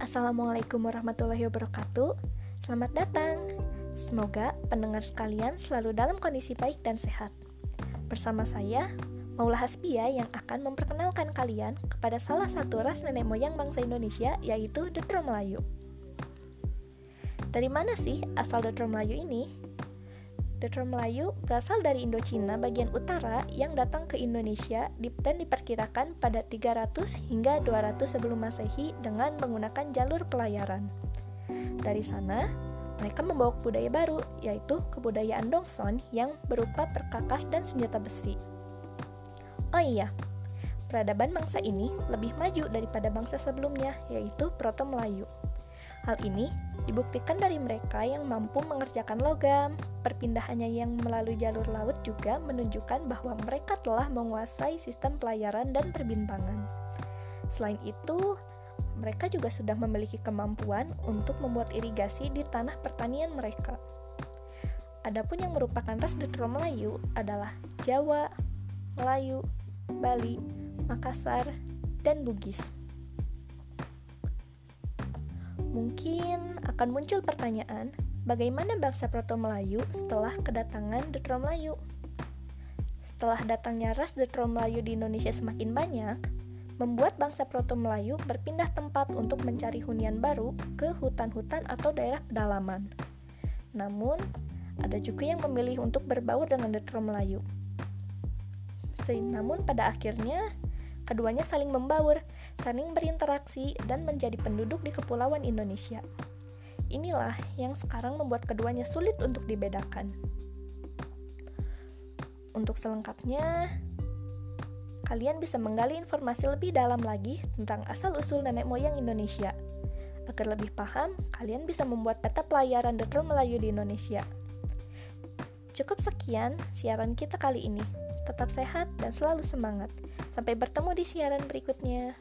Assalamualaikum warahmatullahi wabarakatuh. Selamat datang. Semoga pendengar sekalian selalu dalam kondisi baik dan sehat. Bersama saya, Maula Hasbia yang akan memperkenalkan kalian kepada salah satu ras nenek moyang bangsa Indonesia yaitu Detro Melayu. Dari mana sih asal Detro Melayu ini? Detro Melayu berasal dari Indochina bagian utara yang datang ke Indonesia dan diperkirakan pada 300 hingga 200 sebelum Masehi dengan menggunakan jalur pelayaran. Dari sana, mereka membawa budaya baru, yaitu kebudayaan Dongson yang berupa perkakas dan senjata besi. Oh iya, peradaban bangsa ini lebih maju daripada bangsa sebelumnya, yaitu Proto Melayu. Hal ini dibuktikan dari mereka yang mampu mengerjakan logam. Perpindahannya yang melalui jalur laut juga menunjukkan bahwa mereka telah menguasai sistem pelayaran dan perbintangan. Selain itu, mereka juga sudah memiliki kemampuan untuk membuat irigasi di tanah pertanian mereka. Adapun yang merupakan ras Detro Melayu adalah Jawa, Melayu, Bali, Makassar, dan Bugis. Mungkin akan muncul pertanyaan, bagaimana bangsa Proto Melayu setelah kedatangan Detro Melayu? Setelah datangnya ras Detro Melayu di Indonesia semakin banyak, membuat bangsa Proto Melayu berpindah tempat untuk mencari hunian baru ke hutan-hutan atau daerah pedalaman. Namun, ada juga yang memilih untuk berbaur dengan Detro Melayu. Namun pada akhirnya Keduanya saling membaur, saling berinteraksi, dan menjadi penduduk di kepulauan Indonesia. Inilah yang sekarang membuat keduanya sulit untuk dibedakan. Untuk selengkapnya, kalian bisa menggali informasi lebih dalam lagi tentang asal-usul nenek moyang Indonesia. Agar lebih paham, kalian bisa membuat peta pelayaran Detro Melayu di Indonesia. Cukup sekian siaran kita kali ini. Tetap sehat dan selalu semangat. Sampai bertemu di siaran berikutnya.